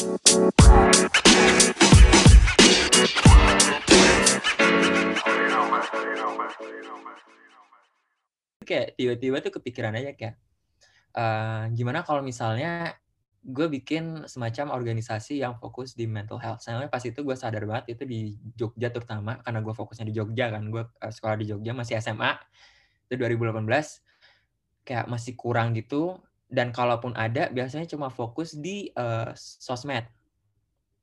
kayak tiba-tiba tuh kepikiran aja kayak uh, gimana kalau misalnya gue bikin semacam organisasi yang fokus di mental health. Soalnya pas itu gue sadar banget itu di Jogja terutama karena gue fokusnya di Jogja kan. Gue uh, sekolah di Jogja masih SMA itu 2018 kayak masih kurang gitu dan kalaupun ada biasanya cuma fokus di uh, sosmed.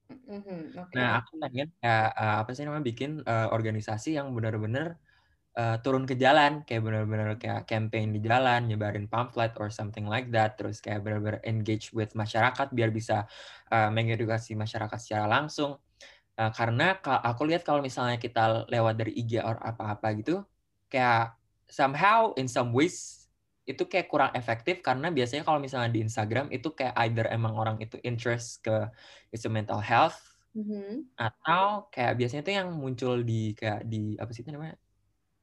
Mm-hmm, okay. Nah aku pengen kayak uh, apa sih namanya bikin uh, organisasi yang benar-benar uh, turun ke jalan kayak benar-benar kayak campaign di jalan nyebarin pamflet or something like that terus kayak benar-benar engage with masyarakat biar bisa uh, mengedukasi masyarakat secara langsung uh, karena aku lihat kalau misalnya kita lewat dari IG or apa-apa gitu kayak somehow in some ways itu kayak kurang efektif karena biasanya kalau misalnya di Instagram itu kayak either emang orang itu interest ke isu mental health mm-hmm. atau kayak biasanya itu yang muncul di kayak di apa sih itu namanya?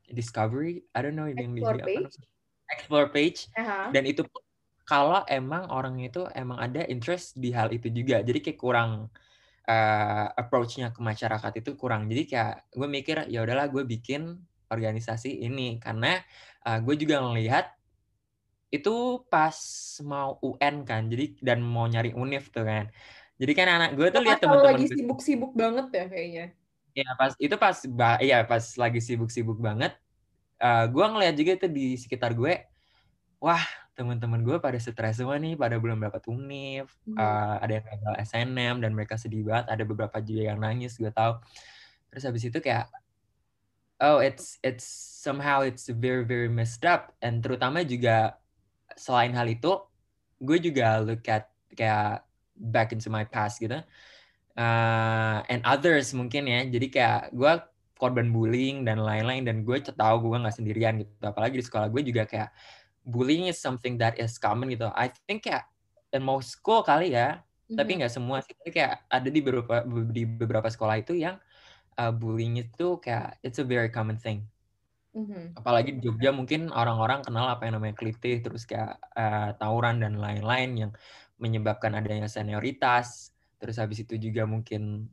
Discovery? I don't know yang di page. Apa, explore page. Uh-huh. dan itu kalau emang orang itu emang ada interest di hal itu juga. Jadi kayak kurang uh, approach-nya ke masyarakat itu kurang. Jadi kayak gue mikir ya udahlah gue bikin organisasi ini. Karena uh, gue juga ngelihat itu pas mau UN kan jadi dan mau nyari univ tuh kan jadi kan anak gue tuh lihat teman-teman lagi sibuk-sibuk banget ya kayaknya Ya pas itu pas iya pas lagi sibuk-sibuk banget. Uh, gue ngeliat juga itu di sekitar gue, wah teman-teman gue pada stres semua nih, pada belum dapat univ, hmm. uh, ada yang gagal SNM dan mereka sedih banget, ada beberapa juga yang nangis gue tahu. Terus habis itu kayak, oh it's it's somehow it's very very messed up, and terutama juga selain hal itu, gue juga look at kayak back into my past gitu. Uh, and others mungkin ya. Jadi kayak gue korban bullying dan lain-lain dan gue tahu gue nggak sendirian gitu. Apalagi di sekolah gue juga kayak bullying is something that is common gitu. I think kayak in most school kali ya mm-hmm. tapi nggak semua sih. Tapi kayak ada di beberapa di beberapa sekolah itu yang uh, bullying itu kayak it's a very common thing Mm-hmm. Apalagi di Jogja mungkin orang-orang kenal apa yang namanya klitih, terus kayak uh, tawuran dan lain-lain yang menyebabkan adanya senioritas, terus habis itu juga mungkin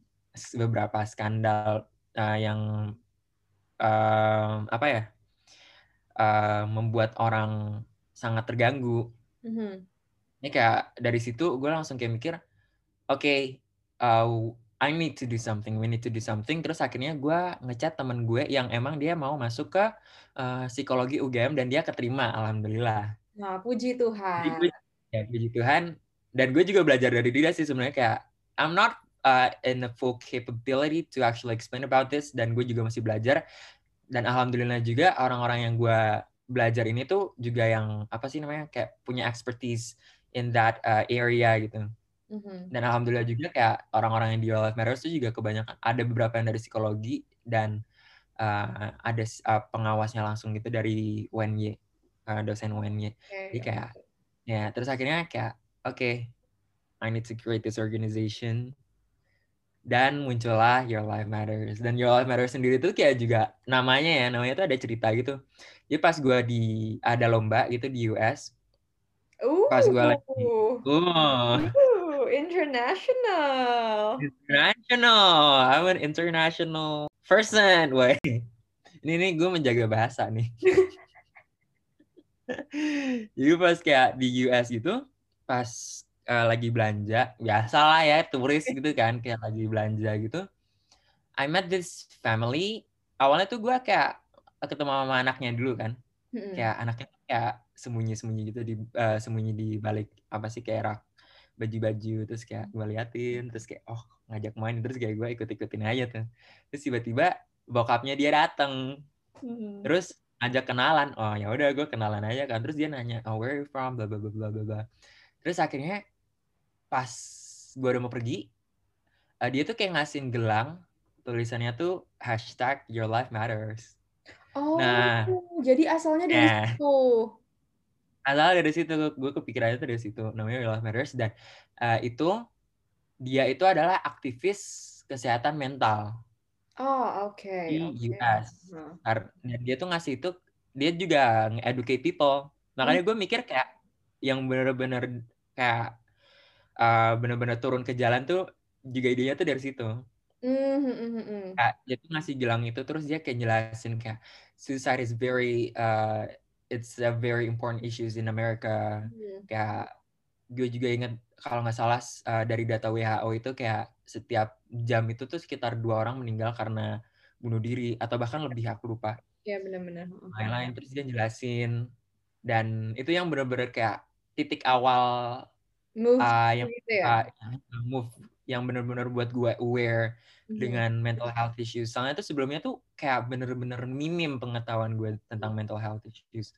beberapa skandal uh, yang uh, apa ya uh, membuat orang sangat terganggu. Mm-hmm. Ini kayak dari situ gue langsung kayak mikir, oke, okay, uh, I need to do something, we need to do something. Terus akhirnya gue ngechat temen gue yang emang dia mau masuk ke uh, psikologi UGM dan dia keterima, alhamdulillah. Nah, puji Tuhan. Jadi ya, puji Tuhan. Dan gue juga belajar dari dia sih sebenarnya kayak I'm not uh, in the full capability to actually explain about this dan gue juga masih belajar dan alhamdulillah juga orang-orang yang gue belajar ini tuh juga yang apa sih namanya kayak punya expertise in that uh, area gitu. Mm-hmm. Dan alhamdulillah juga kayak orang-orang yang di Life Matters itu juga kebanyakan ada beberapa yang dari psikologi dan uh, ada uh, pengawasnya langsung gitu dari UNY, uh, dosen UNY. Okay. Jadi kayak ya terus akhirnya kayak oke okay, I need to create this organization dan muncullah Your Life Matters dan Your Life Matters sendiri tuh kayak juga namanya ya namanya tuh ada cerita gitu jadi pas gue di ada lomba gitu di US Ooh. pas gue lagi uh, international. International. I'm an international person. Wah. ini nih gue menjaga bahasa nih. Jadi pas kayak di US gitu pas uh, lagi belanja biasa lah ya turis gitu kan kayak lagi belanja gitu. I met this family. Awalnya tuh gue kayak ketemu sama anaknya dulu kan. Hmm. kayak anaknya kayak sembunyi-sembunyi gitu di uh, sembunyi di balik apa sih kayak rak baju-baju terus kayak gue liatin terus kayak oh ngajak main. Terus kayak gue ikut-ikutin aja tuh. Terus tiba-tiba bokapnya dia dateng. Hmm. terus ngajak kenalan. Oh ya udah gue kenalan aja kan. Terus dia nanya oh where are you from? Bla bla bla bla bla terus akhirnya pas gue udah mau pergi uh, dia tuh kayak ngasihin gelang tulisannya tuh hashtag your life matters. Oh nah. jadi asalnya dari yeah. situ asalnya dari situ gue kepikiran itu dari situ namanya your life matters dan uh, itu dia itu adalah aktivis kesehatan mental oh oke okay. di okay. US uh dan dia tuh ngasih itu dia juga nge-educate people makanya hmm. gue mikir kayak yang bener-bener kayak uh, benar-benar turun ke jalan tuh juga idenya tuh dari situ. Mm-hmm. Kayak dia tuh ngasih gelang itu terus dia kayak jelasin kayak suicide is very uh, it's a very important issues in America. Mm. Kayak gue juga ingat kalau nggak salah uh, dari data WHO itu kayak setiap jam itu tuh sekitar dua orang meninggal karena bunuh diri atau bahkan lebih aku lupa. Iya benar-benar. Lain-lain terus dia jelasin dan itu yang benar-benar kayak titik awal move uh, yang gitu ya? uh, move yang benar-benar buat gue aware Mhm. dengan mental health issues. Soalnya tuh sebelumnya tuh kayak bener-bener minim pengetahuan gue tentang mental health issues.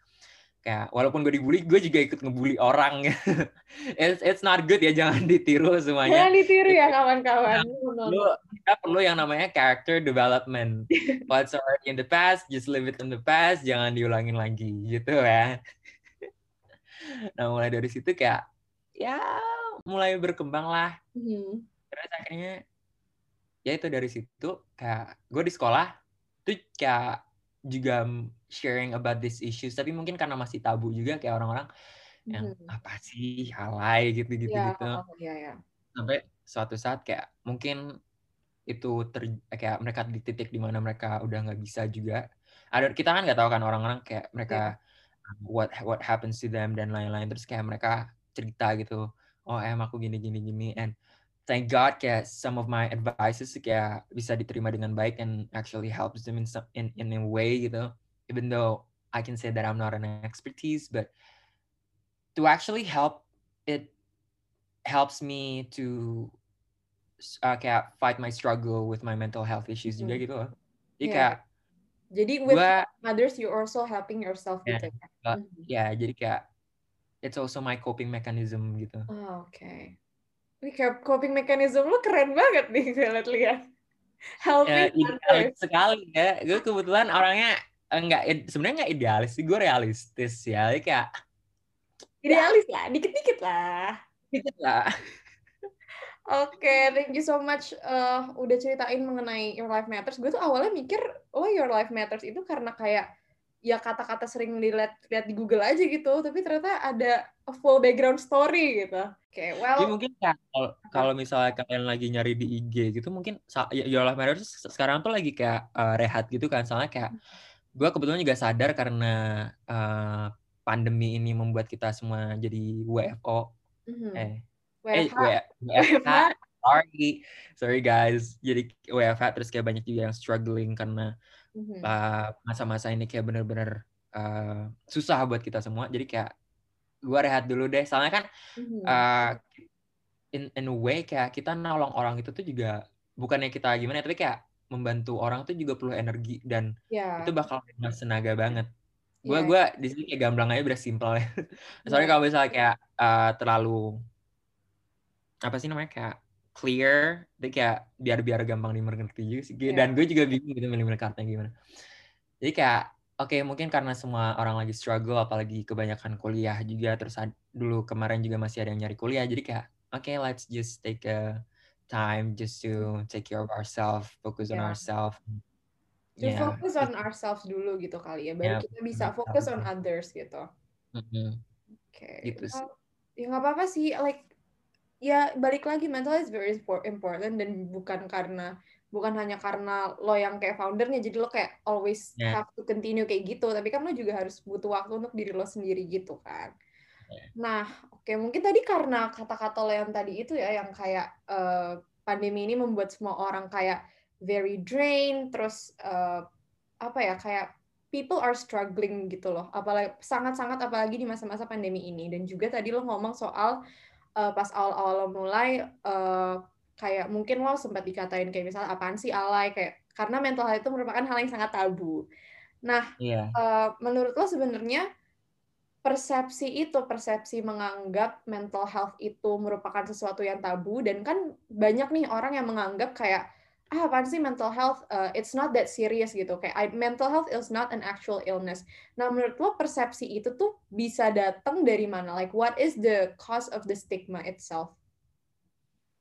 Kayak walaupun gue dibully, gue juga ikut ngebully orang. it's, it's not good ya, jangan ditiru semuanya. Jangan ditiru ya kawan-kawan. Lu, no. kita perlu yang namanya character development. What's already in the past, just leave it in the past, jangan diulangin lagi gitu ya. nah mulai dari situ kayak ya mulai berkembang lah Mhm. Terus akhirnya ya itu dari situ kayak gue di sekolah tuh kayak juga sharing about these issues tapi mungkin karena masih tabu juga kayak orang-orang yang Mhm. apa sih halai gitu gitu Iya, gitu oh, iya, iya. sampai suatu saat kayak mungkin itu ter kayak mereka di titik di mana mereka udah nggak bisa juga ada kita kan nggak tahu kan orang-orang kayak mereka what what happens to them dan lain-lain terus kayak mereka cerita gitu oh em aku gini gini gini and thank God kayak some of my advices kayak bisa diterima dengan baik and actually helps them in some, in in a way gitu even though I can say that I'm not an expertise but to actually help it helps me to uh, kayak fight my struggle with my mental health issues juga Mhm. gitu loh jadi Yeah. kayak Jadi with gua others you also helping yourself Ya, gitu ya. Mbak. Mhm. ya jadi kayak it's also my coping mechanism gitu Oh, Oke. Ini kayak coping mechanism lu keren banget nih gue lihat-lihat. ya, Helping idealis others. sekali ya gue kebetulan orangnya enggak sebenarnya nggak idealis sih gue realistis ya Jadi kayak Idealis lah, dikit-dikit lah. dikit lah Oke, thank you so much eh, udah ceritain mengenai Your Life Matters. Gue tuh awalnya mikir, oh Your Life Matters itu karena kayak ya kata-kata sering dilihat lihat di Google aja gitu, tapi ternyata ada a full background story gitu. Oke, Jadi well, mungkin kayak kalau kalau misalnya kalian lagi nyari di IG gitu mungkin ya- Your Life Matters sekarang tuh lagi kayak uh, rehat gitu kan soalnya kayak gue kebetulan juga sadar karena uh, pandemi ini membuat kita semua jadi WFO mhm. eh WFH. eh WFH sorry sorry guys jadi WFH terus kayak banyak juga yang struggling karena Mhm. uh, masa-masa ini kayak bener-bener uh, susah buat kita semua jadi kayak gue rehat dulu deh soalnya kan uh, in in a way kayak kita nolong orang itu tuh juga bukannya kita gimana ya, tapi kayak membantu orang tuh juga perlu energi dan Ya, itu bakal mas tenaga banget. Gue Iya. gua di sini kayak gamblang aja biar simple ya. Soalnya Iya. kalau misalnya kayak uh, terlalu apa sih namanya kayak clear, itu kayak biar biar gampang dimengerti juga sih. Iya. Dan gue juga bingung gitu milih-milih kartunya gimana. Jadi kayak oke mungkin karena semua orang lagi struggle apalagi kebanyakan kuliah juga terus dulu kemarin juga masih ada yang nyari kuliah jadi kayak oke let's just take a time just to take care of ourselves focus on Yeah. ourselves to Ya, focus on ourselves dulu gitu kali ya, baru Ya, kita bisa fokus on others gitu. mm-mm. Oke, Gitu sih. well, ya nggak apa-apa sih. Like, ya balik lagi mental is very impor- important dan bukan karena bukan hanya karena lo yang kayak foundernya, jadi lo kayak always Ya. have to continue kayak gitu. Tapi kan lo juga harus butuh waktu untuk diri lo sendiri gitu kan. Ya. Nah, oke mungkin tadi karena kata-kata lo yang tadi itu ya, yang kayak eh, pandemi ini membuat semua orang kayak very drained, terus eh, apa ya kayak people are struggling gitu loh, apalagi sangat-sangat apalagi di masa-masa pandemi ini. Dan juga tadi lo ngomong soal eh, pas awal-awal lo mulai eh, kayak mungkin lo sempat dikatain kayak misalnya apaan sih alay kayak karena mental health itu merupakan hal yang sangat tabu. Nah, Iya. eh, menurut lo sebenarnya persepsi itu persepsi menganggap mental health itu merupakan sesuatu yang tabu dan kan banyak nih orang yang menganggap kayak ah apaan sih mental health Uh, it's not that serious gitu kayak I- mental health is not an actual illness. Nah menurut lo persepsi itu tuh bisa datang dari mana? Like what is the cause of the stigma itself?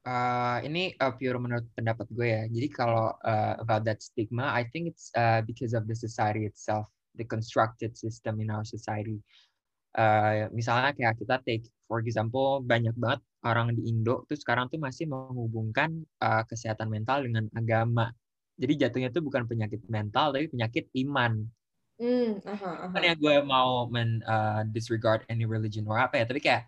Uh, ini uh, pure menurut pendapat gue ya. Jadi kalau uh, about that stigma, I think it's uh, because of the society itself, the constructed system in our society. Uh, misalnya kayak kita take, for example, banyak banget orang di Indo tuh sekarang tuh masih menghubungkan uh, kesehatan mental dengan agama. Jadi jatuhnya tuh bukan penyakit mental tapi penyakit iman. Mm, uh-huh, uh-huh. ya gue mau men uh, disregard any religion or apa ya, tapi kayak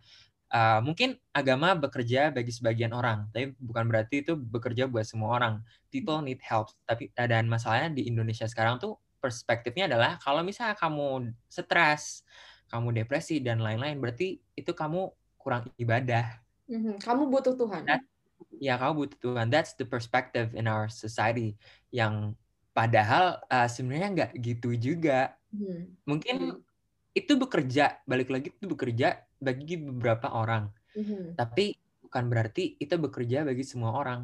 uh, mungkin agama bekerja bagi sebagian orang, tapi bukan berarti itu bekerja buat semua orang. People need help. Tapi dan masalahnya di Indonesia sekarang tuh perspektifnya adalah kalau misalnya kamu stres, kamu depresi dan lain-lain, berarti itu kamu kurang ibadah. Mm-hmm. Kamu butuh Tuhan. That, ya, kamu butuh Tuhan. That's the perspective in our society yang padahal uh, sebenarnya nggak gitu juga. Mm-hmm. Mungkin mm-hmm. itu bekerja, balik lagi itu bekerja bagi beberapa orang. Mm-hmm. Tapi bukan berarti itu bekerja bagi semua orang.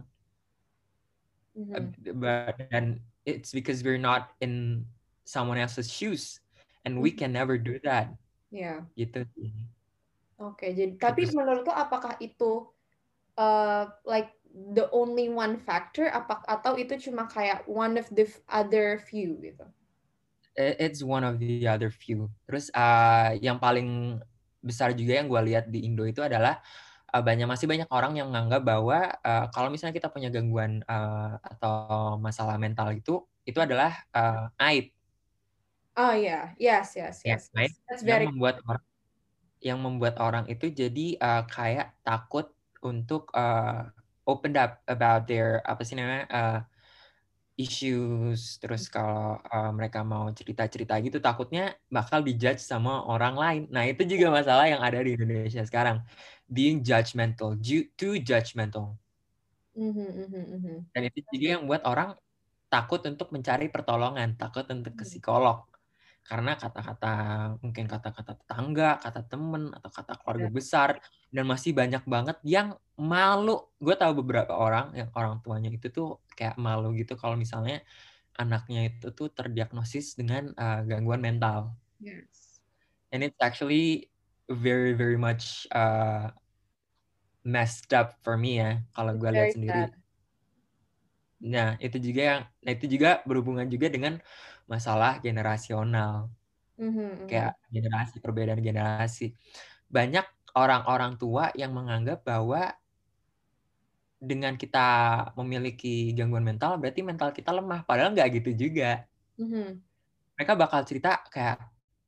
Mm-hmm. Dan it's because we're not in someone else's shoes and we mm-hmm. can never do that. Yeah. Gitu. Oke, jadi tapi menurut lo apakah itu uh, like the only one factor apa atau itu cuma kayak one of the other few gitu? It's one of the other few. Terus uh, yang paling besar juga yang gue lihat di Indo itu adalah uh, banyak masih banyak orang yang menganggap bahwa uh, kalau misalnya kita punya gangguan uh, atau masalah mental itu itu adalah uh, aib. Oh ya, yeah. yes, yes, yes. Ya, That's very yang membuat orang yang membuat orang itu jadi uh, kayak takut untuk uh, open up about their apa sih namanya uh, issues terus hmm. kalau uh, mereka mau cerita-cerita gitu takutnya bakal dijudge sama orang lain. Nah, itu juga masalah yang ada di Indonesia sekarang. Being judgmental, too judgmental. Mm-hmm. Dan itu juga yang buat orang takut untuk mencari pertolongan, takut untuk ke psikolog karena kata-kata mungkin kata-kata tetangga, kata temen atau kata keluarga ya. besar dan masih banyak banget yang malu. Gue tahu beberapa orang yang orang tuanya itu tuh kayak malu gitu kalau misalnya anaknya itu tuh terdiagnosis dengan uh, gangguan mental. Yes. And it's actually very very much uh, messed up for me ya kalau gue lihat sendiri. Sad. Nah itu juga yang, nah itu juga berhubungan juga dengan masalah generasional. Mm-hmm. Kayak generasi, perbedaan generasi. Banyak orang-orang tua yang menganggap bahwa dengan kita memiliki gangguan mental, berarti mental kita lemah. Padahal nggak gitu juga. Mm-hmm. Mereka bakal cerita kayak,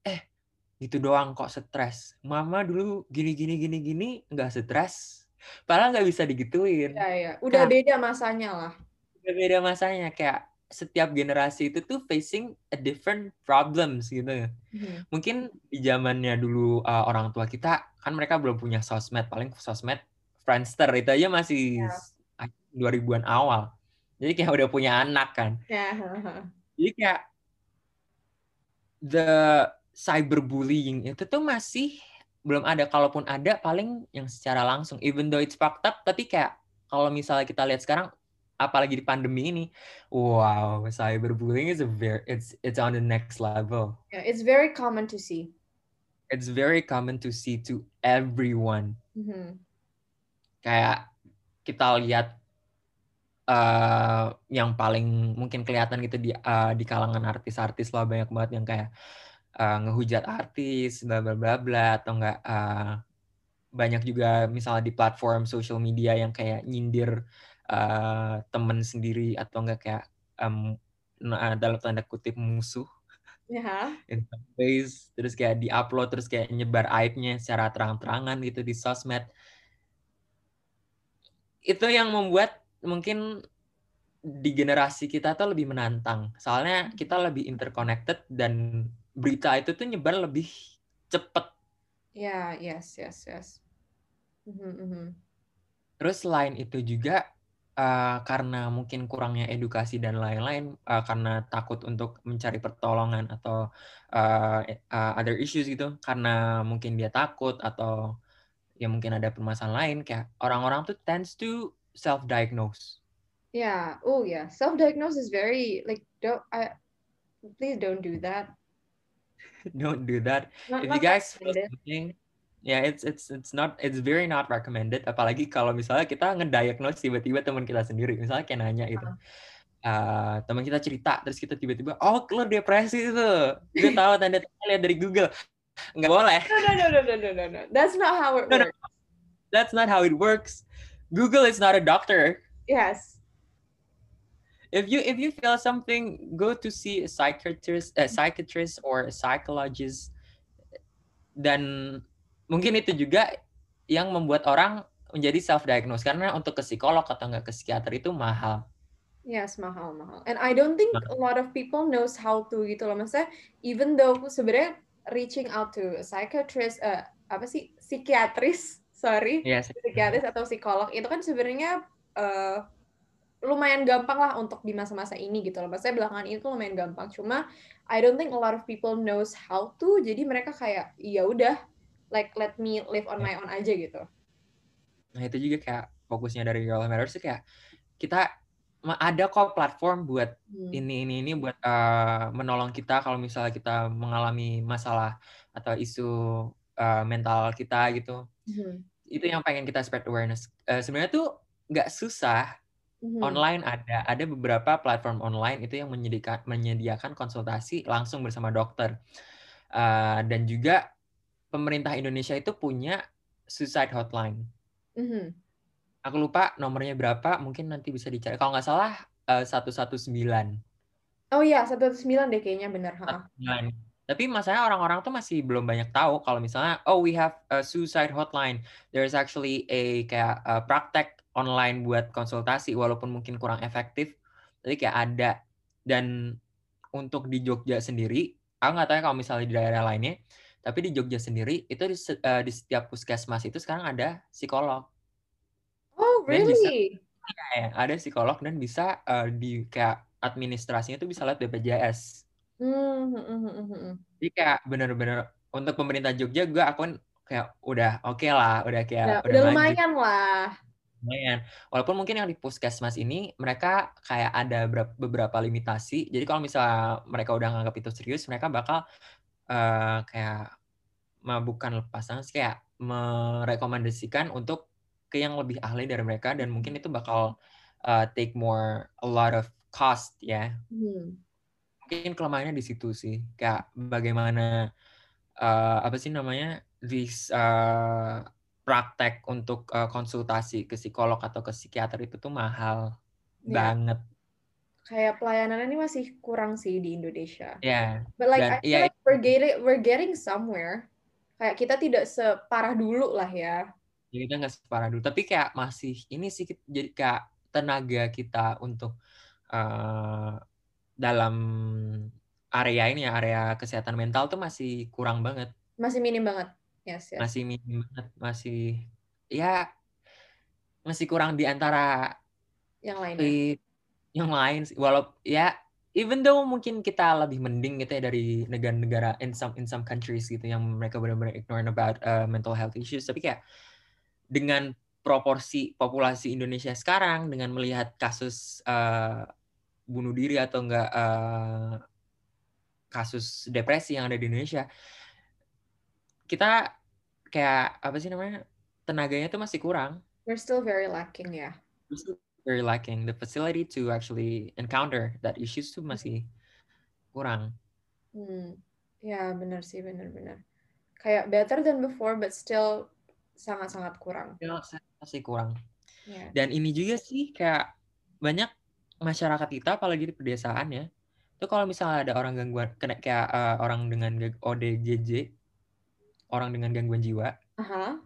eh gitu doang kok stres. Mama dulu gini gini gini gini nggak stres. Padahal nggak bisa digituin. Iya, iya. Udah nah, beda masanya lah. Udah beda masanya kayak setiap generasi itu tuh facing a different problems gitu. Hmm. Mungkin di zamannya dulu uh, orang tua kita kan mereka belum punya sosmed, paling sosmed Friendster itu aja masih yeah. 2000-an awal. Jadi kayak udah punya anak kan. Yeah. Jadi kayak the cyberbullying itu tuh masih belum ada kalaupun ada paling yang secara langsung even though it's fucked up tapi kayak kalau misalnya kita lihat sekarang apalagi di pandemi ini. Wow cyberbullying is a very it's it's on the next level. Yeah, it's very common to see. It's very common to see to everyone. Mm-hmm. kayak kita lihat uh, yang paling mungkin kelihatan gitu di uh, di kalangan artis-artis lah banyak banget yang kayak uh, ngehujat artis bla bla bla bla atau enggak uh, banyak juga misalnya di platform social media yang kayak nyindir uh, temen sendiri atau enggak kayak um, dalam tanda kutip musuh. Yeah. in some ways. Terus kayak diupload terus kayak nyebar aibnya secara terang-terangan gitu di sosmed. Itu yang membuat mungkin di generasi kita tuh lebih menantang. Soalnya kita lebih interconnected dan berita itu tuh nyebar lebih cepet. Ya yeah, yes yes yes. Mm -hmm. terus selain itu juga uh, karena mungkin kurangnya edukasi dan lain-lain, uh, karena takut untuk mencari pertolongan atau uh, uh, other issues gitu, karena mungkin dia takut atau ya mungkin ada permasalahan lain, kayak orang-orang tuh tends to self-diagnose. Yeah. Oh yeah. Self-diagnose is very like don't I please don't do that. don't do that. Not, if you guys feel something, ya yeah, it's it's it's not it's very not recommended. Apalagi kalau misalnya kita ngediagnose tiba-tiba teman kita sendiri misalnya kayak nanya gitu. Uh, teman kita cerita terus kita tiba-tiba oh lo depresi itu gue tahu tanda tanda lihat dari Google. Nggak boleh. No no no no no no no that's not how it works. That's not how it works. Google is not a doctor. Yes. If you if you feel something, go to see a psychiatrist, a psychiatrist or a psychologist. Dan mungkin itu juga yang membuat orang menjadi self diagnose karena untuk ke psikolog atau enggak ke psikiater itu mahal. Yes, mahal mahal. And I don't think a lot of people knows how to gitu loh. Maksudnya even though sebenarnya reaching out to a psychiatrist, uh, apa sih psikiatris, sorry, Yes. psikiatris atau psikolog itu kan sebenarnya uh, lumayan gampang lah untuk di masa-masa ini gitu loh. Maksudnya belakangan itu lumayan gampang. Cuma I don't think a lot of people knows how to. Jadi mereka kayak ya udah like let me live on my own aja gitu. Nah itu juga kayak fokusnya dari Girl Matters sih kayak kita ada kok platform buat Hmm. ini ini ini buat uh, menolong kita kalau misalnya kita mengalami masalah atau isu uh, mental kita gitu. Mhm. Itu yang pengen kita spread awareness. Uh, Sebenarnya tuh nggak susah. Mhm. Online ada ada beberapa platform online itu yang menyediakan menyediakan konsultasi langsung bersama dokter. Uh, dan juga pemerintah Indonesia itu punya suicide hotline. Mhm. Aku lupa nomornya berapa, mungkin nanti bisa dicari. Kalau nggak salah eh, 119. Oh iya, 119 deh kayaknya bener. ha. Nah, Tapi masalahnya orang-orang tuh masih belum banyak tahu kalau misalnya oh we have a suicide hotline. There's actually a kayak uh, praktek online buat konsultasi walaupun mungkin kurang efektif. Tapi kayak ada dan untuk di Jogja sendiri, aku nggak tahu ya kalau misalnya di daerah lainnya, tapi di Jogja sendiri itu di, eh, di setiap puskesmas itu sekarang ada psikolog. Oh Dan bisa really? ya, ada psikolog dan bisa eh, di kayak administrasinya tuh bisa lihat BPJS. Hmm, hmm. Jadi kayak bener-bener untuk pemerintah Jogja gue akuin kayak udah oke lah, udah kayak Ya, udah, lumayan lah. lumayan. Walaupun mungkin yang di puskesmas ini mereka kayak ada berap- beberapa limitasi. Jadi kalau misalnya mereka udah nganggap itu serius, mereka bakal eh, kayak bukan lepas tangan sih, kayak merekomendasikan untuk ke yang lebih ahli dari mereka dan mungkin itu bakal uh, take more a lot of cost ya. Hmm. Mungkin kelemahannya di situ sih. Kayak bagaimana uh, apa sih namanya? this uh, praktek untuk uh, konsultasi ke psikolog atau ke psikiater itu tuh mahal Ya. banget. Kayak pelayanan ini masih kurang sih di Indonesia. Ya. But like Dan I feel ya like we're getting we're getting somewhere. Kayak kita tidak separah dulu lah ya. ya kita nggak separah dulu tapi kayak masih ini sih jadi kayak tenaga kita untuk eh, dalam area ini ya area kesehatan mental tuh masih kurang banget Masih minim banget. Yes, yes. masih minim banget masih ya masih kurang di antara Yang eh, yang lain sih walau ya even though mungkin kita lebih mending gitu ya dari negara-negara in some in some countries gitu yang mereka benar-benar ignore about uh, mental health issues tapi kayak dengan proporsi populasi Indonesia sekarang dengan melihat kasus uh, bunuh diri atau enggak uh, kasus depresi yang ada di Indonesia kita kayak apa sih namanya tenaganya tuh masih kurang We're still very lacking ya. We're very lacking the facility to actually encounter that issues tuh masih kurang Hmm. Ya, benar sih, benar-benar. Kayak better than before, but still sangat-sangat kurang. Ya, masih kurang Ya. dan ini juga sih kayak banyak masyarakat kita apalagi di pedesaan ya itu kalau misalnya ada orang gangguan kena kayak eh, orang dengan ODGJ orang dengan gangguan jiwa Aha.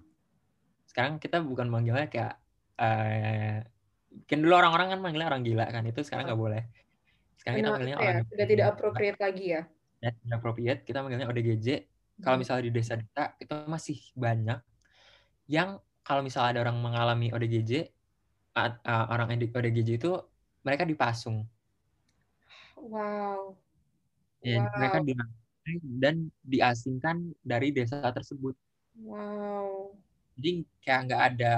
sekarang kita bukan manggilnya kayak eh kan dulu orang-orang kan manggilnya orang gila kan itu sekarang nggak boleh sekarang kita Benar, manggilnya ya, orang sudah tidak appropriate lagi ya. ya, tidak appropriate kita manggilnya ODGJ kalau Hmm. misalnya di desa-desa itu masih banyak yang kalau misalnya ada orang mengalami ODGJ orang ODGJ itu mereka dipasung Wow. ya mereka Wow. diasing dan diasingkan dari desa tersebut Wow. jadi kayak nggak ada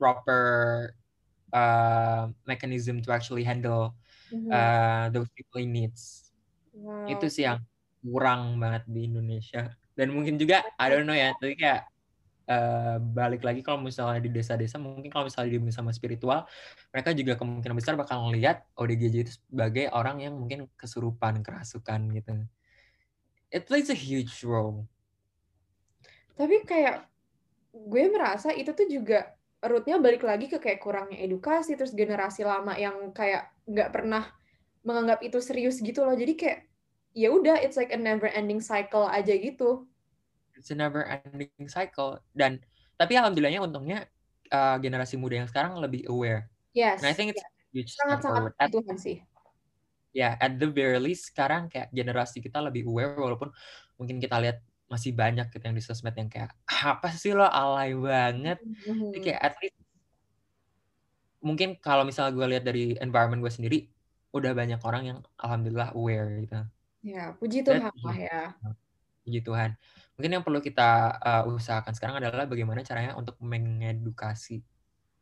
proper uh, mechanism to actually handle Mhm. uh, those people in needs. Wow. itu sih yang kurang banget di Indonesia. Dan mungkin juga I don't know ya tapi kayak eh, balik lagi kalau misalnya di desa-desa mungkin kalau misalnya di sama spiritual mereka juga kemungkinan besar bakal ngelihat ODGJ itu sebagai orang yang mungkin kesurupan kerasukan gitu. It plays a huge role. Tapi kayak gue merasa itu tuh juga rootnya balik lagi ke kayak kurangnya edukasi terus generasi lama yang kayak nggak pernah menganggap itu serius gitu loh. Jadi kayak ya udah it's like a never ending cycle aja gitu. It's a never ending cycle. Dan tapi alhamdulillahnya untungnya uh, generasi muda yang sekarang lebih aware. Yes and I think it's yeah. sangat sangat Tuhan sih. Ya yeah, at the very least sekarang kayak generasi kita lebih aware walaupun mungkin kita lihat masih banyak gitu yang di sosmed yang kayak apa sih lo alay banget? Mm-hmm. Kayak at least mungkin kalau misalnya gue lihat dari environment gue sendiri udah banyak orang yang alhamdulillah aware gitu. Ya puji Tuhan lah ya. Puji Tuhan. Mungkin yang perlu kita uh, usahakan sekarang adalah bagaimana caranya untuk mengedukasi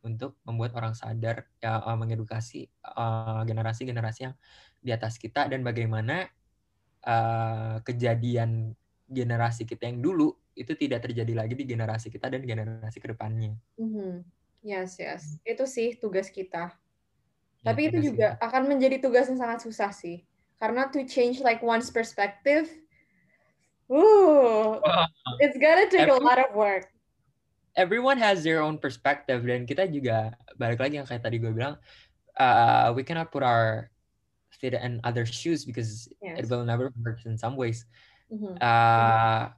untuk membuat orang sadar ya uh, mengedukasi generasi generasi-generasi yang di atas kita dan bagaimana uh, kejadian generasi kita yang dulu itu tidak terjadi lagi di generasi kita dan generasi ke depannya. Mm-hmm. Yes, yes. Itu sih tugas kita. Ya, Tapi itu juga kita. akan menjadi tugas yang sangat susah sih. Karena to change like one's perspective, ooh, it's gonna take Every, a lot of work. Everyone has their own perspective dan kita juga balik lagi yang kayak tadi gue bilang, uh, we cannot put our feet in other shoes because yes. it will never work in some ways. Uh,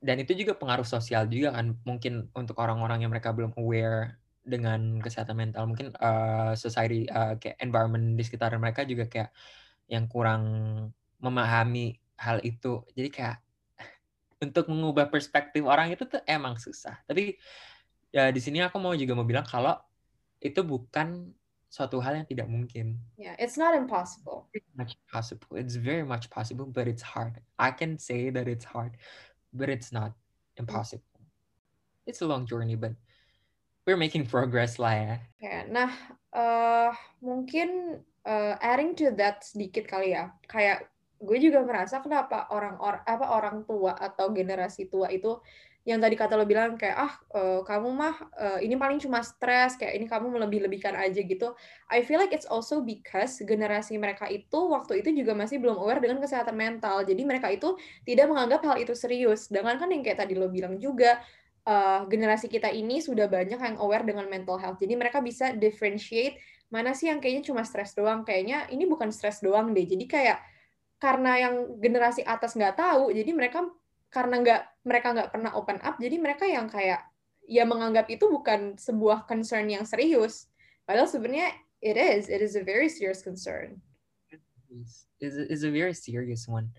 dan itu juga pengaruh sosial juga kan mungkin untuk orang-orang yang mereka belum aware dengan kesehatan mental. Mungkin uh, society uh, kayak environment di sekitar mereka juga kayak yang kurang memahami hal itu. Jadi kayak untuk mengubah perspektif orang itu tuh emang susah. Tapi ya di sini aku mau juga mau bilang kalau itu bukan suatu hal yang tidak mungkin. Yeah, it's not impossible. It's much possible. It's very much possible, but it's hard. I can say that it's hard, but it's not impossible. It's a long journey, but we're making progress lah ya. Okay, nah, uh, mungkin uh, adding to that sedikit kali ya. Kayak gue juga merasa kenapa orang-orang apa orang tua atau generasi tua itu yang tadi kata lo bilang kayak ah uh, kamu mah uh, ini paling cuma stres kayak ini kamu melebih-lebihkan aja gitu. I feel like it's also because generasi mereka itu waktu itu juga masih belum aware dengan kesehatan mental. Jadi mereka itu tidak menganggap hal itu serius. Dengan kan yang kayak tadi lo bilang juga uh, generasi kita ini sudah banyak yang aware dengan mental health. Jadi mereka bisa differentiate mana sih yang kayaknya cuma stres doang. Kayaknya ini bukan stres doang deh. Jadi kayak karena yang generasi atas nggak tahu jadi mereka karena nggak mereka nggak pernah open up jadi mereka yang kayak ya menganggap itu bukan sebuah concern yang serius. Padahal sebenarnya it is it is a very serious concern. Is is a very serious one.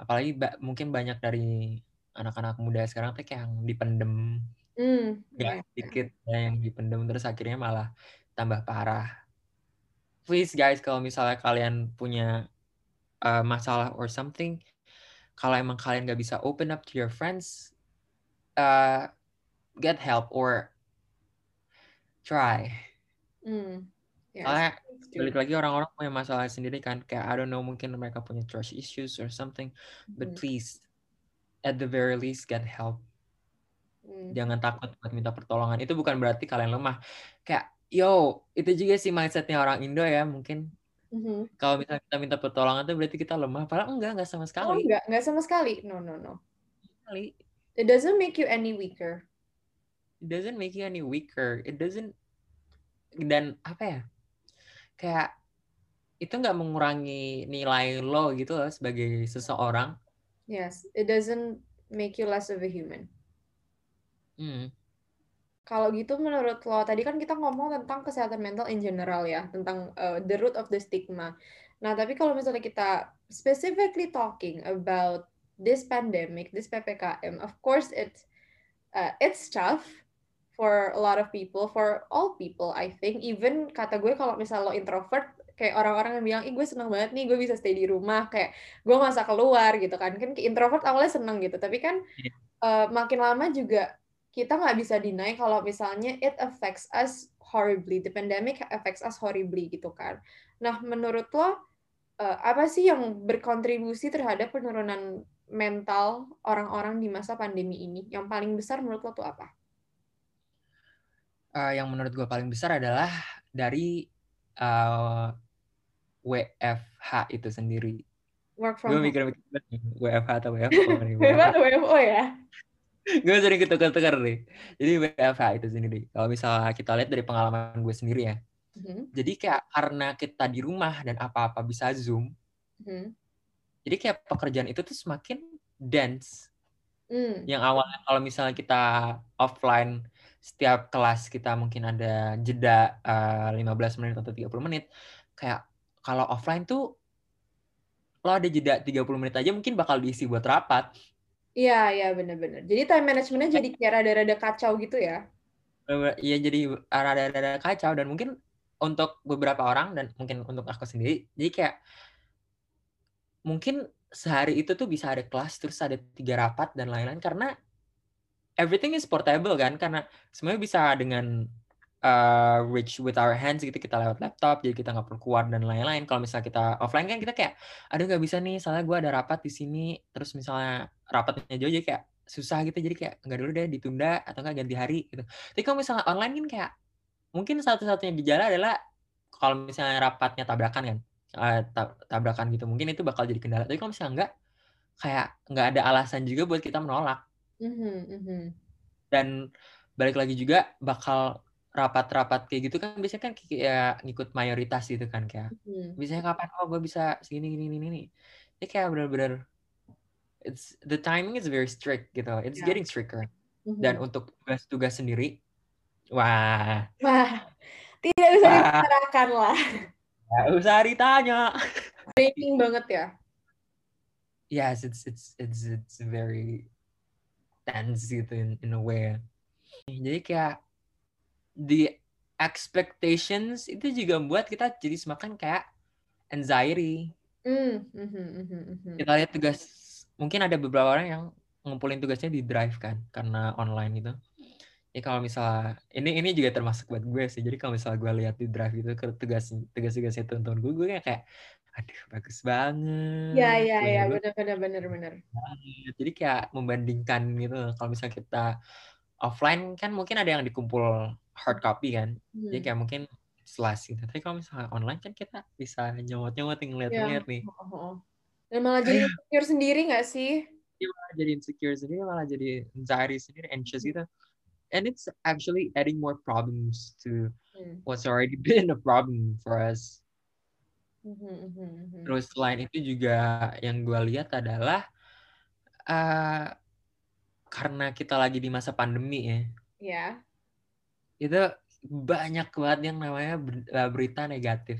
Apalagi ba mungkin banyak dari anak-anak muda sekarang tuh kayak yang dipendem. Mm, yeah. sedikit ya, yang dipendem terus akhirnya malah tambah parah. Please guys kalau misalnya kalian punya uh, masalah or something kalau emang kalian gak bisa open up to your friends uh, get help or try mm, yes. Soalnya balik lagi orang-orang punya masalah sendiri kan kayak I don't know mungkin mereka punya trust issues or something mm. but please at the very least get help mm. jangan takut buat minta pertolongan itu bukan berarti kalian lemah kayak yo itu juga sih mindsetnya orang Indo ya mungkin Mm-hmm. Kalau misalnya kita minta pertolongan itu berarti kita lemah. Padahal enggak, enggak sama sekali. Oh, enggak, enggak sama sekali. No, no, no. Sekali. It doesn't make you any weaker. It doesn't make you any weaker. It doesn't dan apa ya? Kayak itu nggak mengurangi nilai lo gitu loh sebagai seseorang. Yes, it doesn't make you less of a human. Hmm. Kalau gitu menurut lo, tadi kan kita ngomong tentang kesehatan mental in general ya, tentang uh, the root of the stigma. Nah, tapi kalau misalnya kita specifically talking about this pandemic, this PPKM, of course it's uh, it's tough for a lot of people, for all people, I think. Even kata gue kalau misalnya lo introvert, kayak orang-orang yang bilang, ih gue seneng banget nih, gue bisa stay di rumah, kayak gue usah keluar gitu kan. Kan introvert awalnya seneng gitu, tapi kan uh, makin lama juga kita nggak bisa deny kalau misalnya it affects us horribly, the pandemic affects us horribly gitu kan. Nah, menurut lo uh, apa sih yang berkontribusi terhadap penurunan mental orang-orang di masa pandemi ini? Yang paling besar menurut lo tuh apa? Uh, yang menurut gue paling besar adalah dari uh, eh, WFH itu sendiri. Work from gue mikir-mikir WFH atau WFO. WFH atau WFO ya? Gue sering ketukar-tukar nih. Jadi WFH itu sendiri. Kalau misalnya kita lihat dari pengalaman gue sendiri ya. Mhm. Jadi kayak karena kita di rumah dan apa-apa bisa Zoom. Mhm. Jadi kayak pekerjaan itu tuh semakin dense. Hmm. Yang awalnya kalau misalnya kita offline setiap kelas kita mungkin ada jeda eh, 15 menit atau 30 menit. Kayak kalau offline tuh lo ada jeda 30 menit aja mungkin bakal diisi buat rapat. Iya, iya benar-benar. Jadi time managementnya jadi kayak rada-rada kacau gitu ya. Iya jadi rada-rada kacau dan mungkin untuk beberapa orang dan mungkin untuk aku sendiri jadi kayak mungkin sehari itu tuh bisa ada kelas terus ada tiga rapat dan lain-lain karena everything is portable kan karena semuanya bisa dengan uh, reach with our hands gitu kita lewat laptop jadi kita nggak perlu keluar dan lain-lain kalau misalnya kita offline kan kita kayak aduh nggak bisa nih soalnya gue ada rapat di sini terus misalnya rapatnya jauh jadi kayak susah gitu jadi kayak nggak dulu deh ditunda atau nggak ganti hari gitu. Tapi kalau misalnya online kan kayak mungkin satu-satunya gejala adalah kalau misalnya rapatnya tabrakan kan eh, ta- tabrakan gitu mungkin itu bakal jadi kendala. Tapi kalau misalnya enggak kayak nggak ada alasan juga buat kita menolak. Mhm, mhm. dan balik lagi juga bakal rapat-rapat kayak gitu kan biasanya kan kayak ngikut mayoritas gitu kan kayak Mhm. biasanya kapan? Oh gue bisa segini gini gini gini. Ini kayak bener-bener it's the timing is very strict gitu it's Ya. getting stricter Mhm. dan untuk tugas-tugas sendiri wah Wah, tidak bisa Wah. dibicarakan lah. nggak usah ditanya Breaking banget ya. yes it's it's it's it's very tense gitu in, in a way jadi kayak the expectations itu juga membuat kita jadi semakin kayak anxiety Hmm, mhm, mhm, mhm. kita lihat tugas mungkin ada beberapa orang yang ngumpulin tugasnya di drive kan karena online gitu ya kalau misalnya ini ini juga termasuk buat gue sih. Jadi kalau misalnya gue lihat di drive itu ke tugas tugas tugasnya teman-teman gue gue kayak aduh bagus banget Ya, ya, ya, benar, benar, benar, benar. jadi kayak membandingkan gitu. Kalau misalnya kita offline kan mungkin ada yang dikumpul hard copy kan. Jadi Hmm. kayak mungkin slash gitu. Tapi kalau misalnya online kan kita bisa nyomot-nyomot ngeliat-ngeliat nih. Oh, oh, oh. Dan malah jadi insecure sendiri nggak sih? dia malah jadi insecure sendiri malah jadi anxiety sendiri anxious gitu and it's actually adding more problems to Hmm. what's already been a problem for us mhm. terus selain itu juga yang gue lihat adalah eh karena kita lagi di masa pandemi ya Ya. itu banyak banget yang namanya ber- berita negatif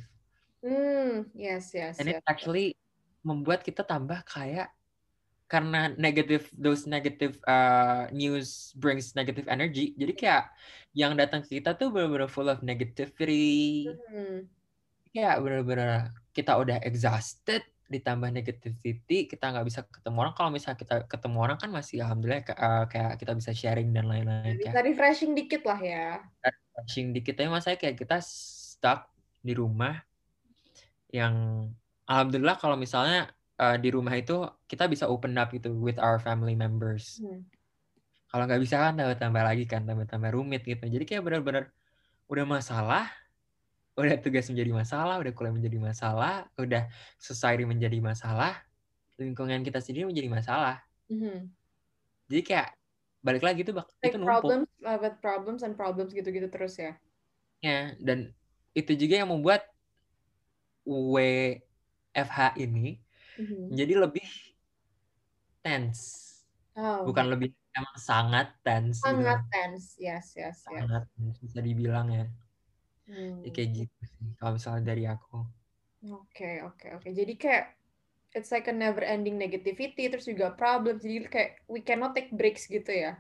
Hmm, yes, yes, and it yes. actually membuat kita tambah kayak karena negative those negative uh, news brings negative energy. Jadi kayak yang datang ke kita tuh benar-benar full of negativity. Hmm. kayak benar-benar kita udah exhausted ditambah negativity kita nggak bisa ketemu orang. Kalau misalnya kita ketemu orang kan masih alhamdulillah uh, kayak kita bisa sharing dan lain-lain Bisa kayak. refreshing dikit lah ya. touching dikit. Tapi masanya kayak kita stuck di rumah yang alhamdulillah kalau misalnya uh, di rumah itu kita bisa open up gitu with our family members Hmm. kalau nggak bisa kan tambah-tambah lagi kan tambah-tambah rumit gitu jadi kayak benar-benar udah masalah udah tugas menjadi masalah udah kuliah menjadi masalah udah society menjadi masalah lingkungan kita sendiri menjadi masalah Mhm. jadi kayak balik lagi tuh bak- Like itu numpuk problems, uh, with problems and problems gitu-gitu terus ya. ya dan itu juga yang membuat WFH ini Mhm. menjadi lebih tense Oh, bukan lebih emang sangat tense gitu sangat tense. Yes, yes, yes. sangat tense, bisa dibilang ya Hmm. Ya, kayak gitu sih kalau misalnya dari aku Oke, oke, oke. Jadi kayak it's like a never ending negativity terus juga problem. Jadi kayak we cannot take breaks gitu ya.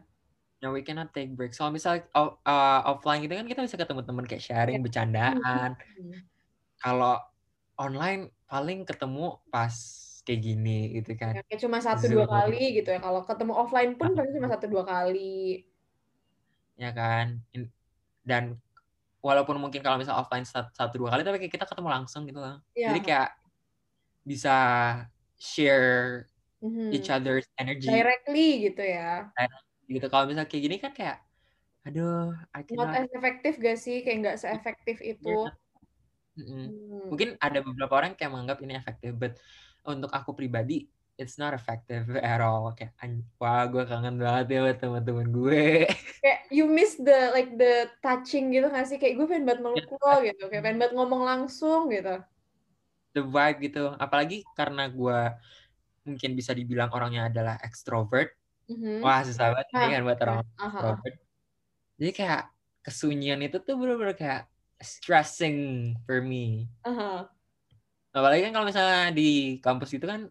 ya we cannot take breaks kalau misalnya off- uh, offline gitu kan kita bisa ketemu teman kayak sharing bercandaan Hmm. kalau online paling ketemu pas kayak gini gitu kan Ya, kayak cuma satu dua Zoom. kali gitu ya. Kalau ketemu offline pun paling cuma satu dua kali. ya kan dan walaupun mungkin kalau misalnya offline sat- satu dua kali tapi kayak kita ketemu langsung gitu loh Ya. jadi kayak bisa share Mhm. each other's energy Directly gitu ya. gitu kalau misalnya kayak gini kan kayak aduh I Not as effective gak sih? Kayak nggak seefektif itu. Mm-mm. Hmm. mungkin ada beberapa orang yang kayak menganggap ini efektif but untuk aku pribadi it's not effective at all. Kayak wah gue kangen banget ya buat teman-teman gue. Kayak you miss the like the touching gitu gak sih? Kayak gue pengen banget meluk lo gitu. Kayak pengen banget ngomong langsung gitu. The vibe gitu. Apalagi karena gue mungkin bisa dibilang orangnya adalah extrovert. Mm-hmm. wah susah banget. Ah, kan buat orang uh-huh. extrovert. Jadi kayak kesunyian itu tuh bener-bener kayak stressing for me uh-huh. apalagi kan kalau misalnya di kampus itu kan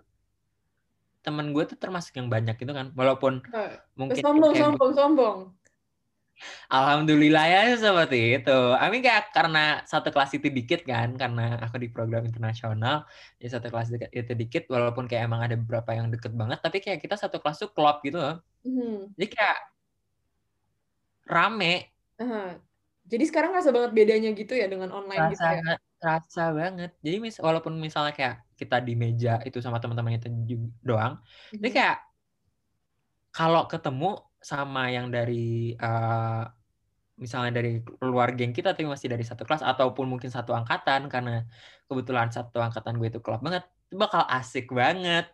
temen gue tuh termasuk yang banyak gitu kan walaupun uh, mungkin sombong sombong sombong Alhamdulillah ya seperti itu. I mean kayak karena satu kelas itu dikit kan, karena aku di program internasional, ya satu kelas itu dikit, walaupun kayak emang ada beberapa yang deket banget, tapi kayak kita satu kelas tuh klop gitu loh. Mm. Jadi kayak rame. Uh-huh. Jadi sekarang rasa banget bedanya gitu ya dengan online rasa, gitu ya? Rasa banget. Jadi mis walaupun misalnya kayak kita di meja itu sama teman-teman itu doang, mm-hmm. jadi kayak kalau ketemu sama yang dari uh, misalnya dari luar geng kita tapi masih dari satu kelas ataupun mungkin satu angkatan karena kebetulan satu angkatan gue itu klub banget itu bakal asik banget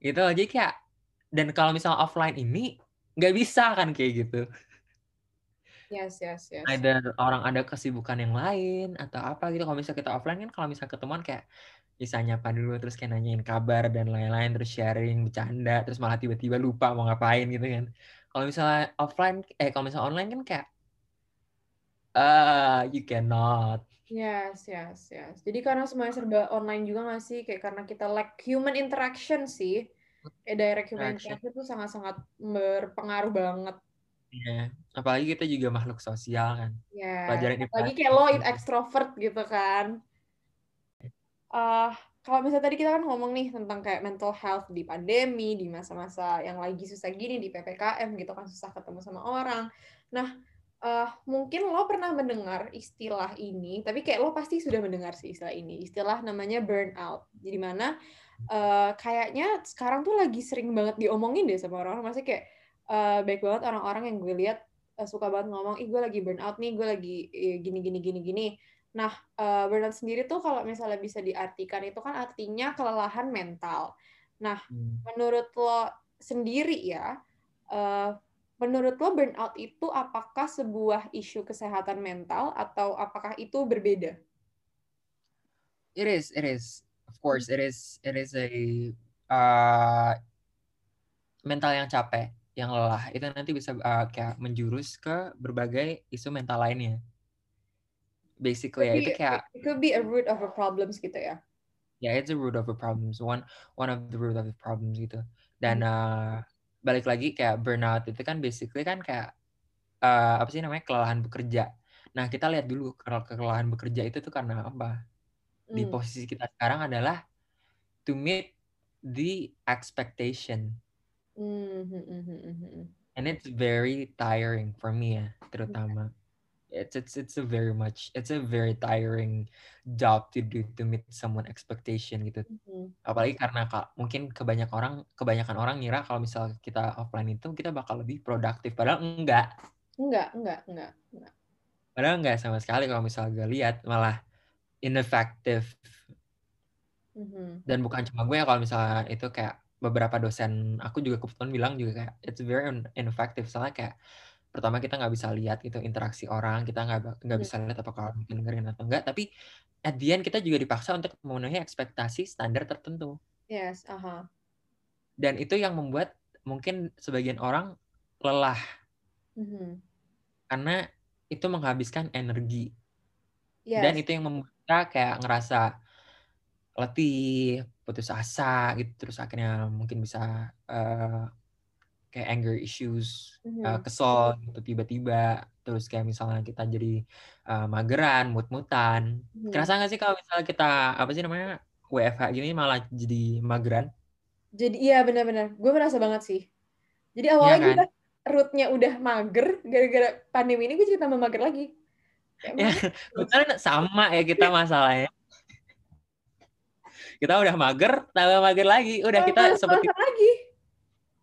gitu aja kayak dan kalau misalnya offline ini nggak bisa kan kayak gitu yes yes yes. Ada orang ada kesibukan yang lain atau apa gitu. Kalau misalnya kita offline kan kalau misalnya ketemuan kayak bisa nyapa dulu terus kayak nanyain kabar dan lain-lain terus sharing bercanda terus malah tiba-tiba lupa mau ngapain gitu kan. Kalau misalnya offline eh kalau misalnya online kan kayak uh, you cannot. Yes yes yes. Jadi karena semuanya serba online juga nggak sih? Kayak karena kita lack human interaction sih. Kayak direct human interaction. itu sangat-sangat berpengaruh banget Iya, apalagi kita juga makhluk sosial kan. Iya. Pelajaran apalagi kayak lo extrovert gitu kan uh, kalau misalnya tadi kita kan ngomong nih tentang kayak mental health di pandemi, di masa-masa yang lagi susah gini, di PPKM gitu kan susah ketemu sama orang. Nah, uh, mungkin lo pernah mendengar istilah ini, tapi kayak lo pasti sudah mendengar sih istilah ini. Istilah namanya burnout. Jadi mana uh, kayaknya sekarang tuh lagi sering banget diomongin deh sama orang-orang. Maksudnya kayak uh, baik banget orang-orang yang gue lihat uh, suka banget ngomong, ih gue lagi burnout nih, gue lagi gini gini gini gini. Nah, uh, burnout sendiri tuh kalau misalnya bisa diartikan itu kan artinya kelelahan mental. Nah, hmm. menurut lo sendiri ya, uh, menurut lo burnout itu apakah sebuah isu kesehatan mental atau apakah itu berbeda? It is, it is. Of course, it is. It is a uh, mental yang capek, yang lelah. Itu nanti bisa uh, kayak menjurus ke berbagai isu mental lainnya basically ya itu kayak it could be a root of a problems gitu ya ya yeah, it's a root of a problems one one of the root of the problems gitu dan hmm. uh, balik lagi kayak burnout itu kan basically kan kayak uh, apa sih namanya kelelahan bekerja nah kita lihat dulu kelelahan bekerja itu tuh karena apa di hmm. posisi kita sekarang adalah to meet the expectation. And it's very tiring for me ya terutama it's it's it's a very much it's a very tiring job to do to meet someone expectation gitu. Mm-hmm. Apalagi karena kak mungkin kebanyakan orang kebanyakan orang ngira kalau misal kita offline itu kita bakal lebih produktif padahal enggak. Enggak, enggak, enggak, enggak. Padahal enggak sama sekali kalau misal gue lihat malah ineffective. Mm-hmm. Dan bukan cuma gue ya kalau misalnya itu kayak beberapa dosen aku juga kebetulan bilang juga kayak it's very ineffective soalnya kayak pertama kita nggak bisa lihat gitu interaksi orang kita nggak nggak iya. bisa lihat apakah dengerin atau enggak tapi at the end kita juga dipaksa untuk memenuhi ekspektasi standar tertentu yes uh -huh. dan itu yang membuat mungkin sebagian orang lelah mm -hmm. karena itu menghabiskan energi yes. dan itu yang membuat kita kayak ngerasa letih putus asa gitu terus akhirnya mungkin bisa uh, kayak anger issues, mm-hmm. uh, kesel gitu tiba-tiba, terus kayak misalnya kita jadi uh, mageran, mut-mutan. Mm-hmm. Kerasa nggak sih kalau misalnya kita apa sih namanya WFH gini malah jadi mageran? Jadi iya benar-benar, gue merasa banget sih. Jadi iya awalnya ya kan? rootnya udah mager, gara-gara pandemi ini gue jadi tambah mager lagi. Ya, betul sama ya kita masalahnya. Kita udah mager, tambah mager lagi. Udah kita seperti lagi